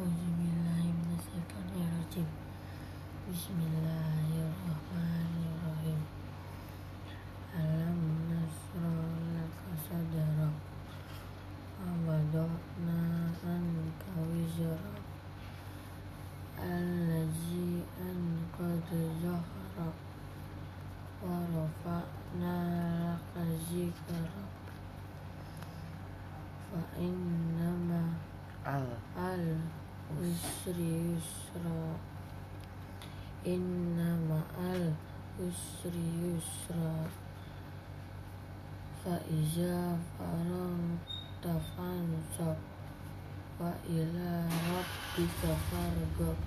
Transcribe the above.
أعوذ بالله من الشيطان الرجيم بسم الله الرحمن الرحيم ألم نشرح لك صدرك ووضعنا عنك وزرك الذي أنقض ظهرك ورفعنا لك ذكرك فإنما على آه. usri yusra inna ma'al usri yusra fa iza faram tafansab wa ila rabbika fargab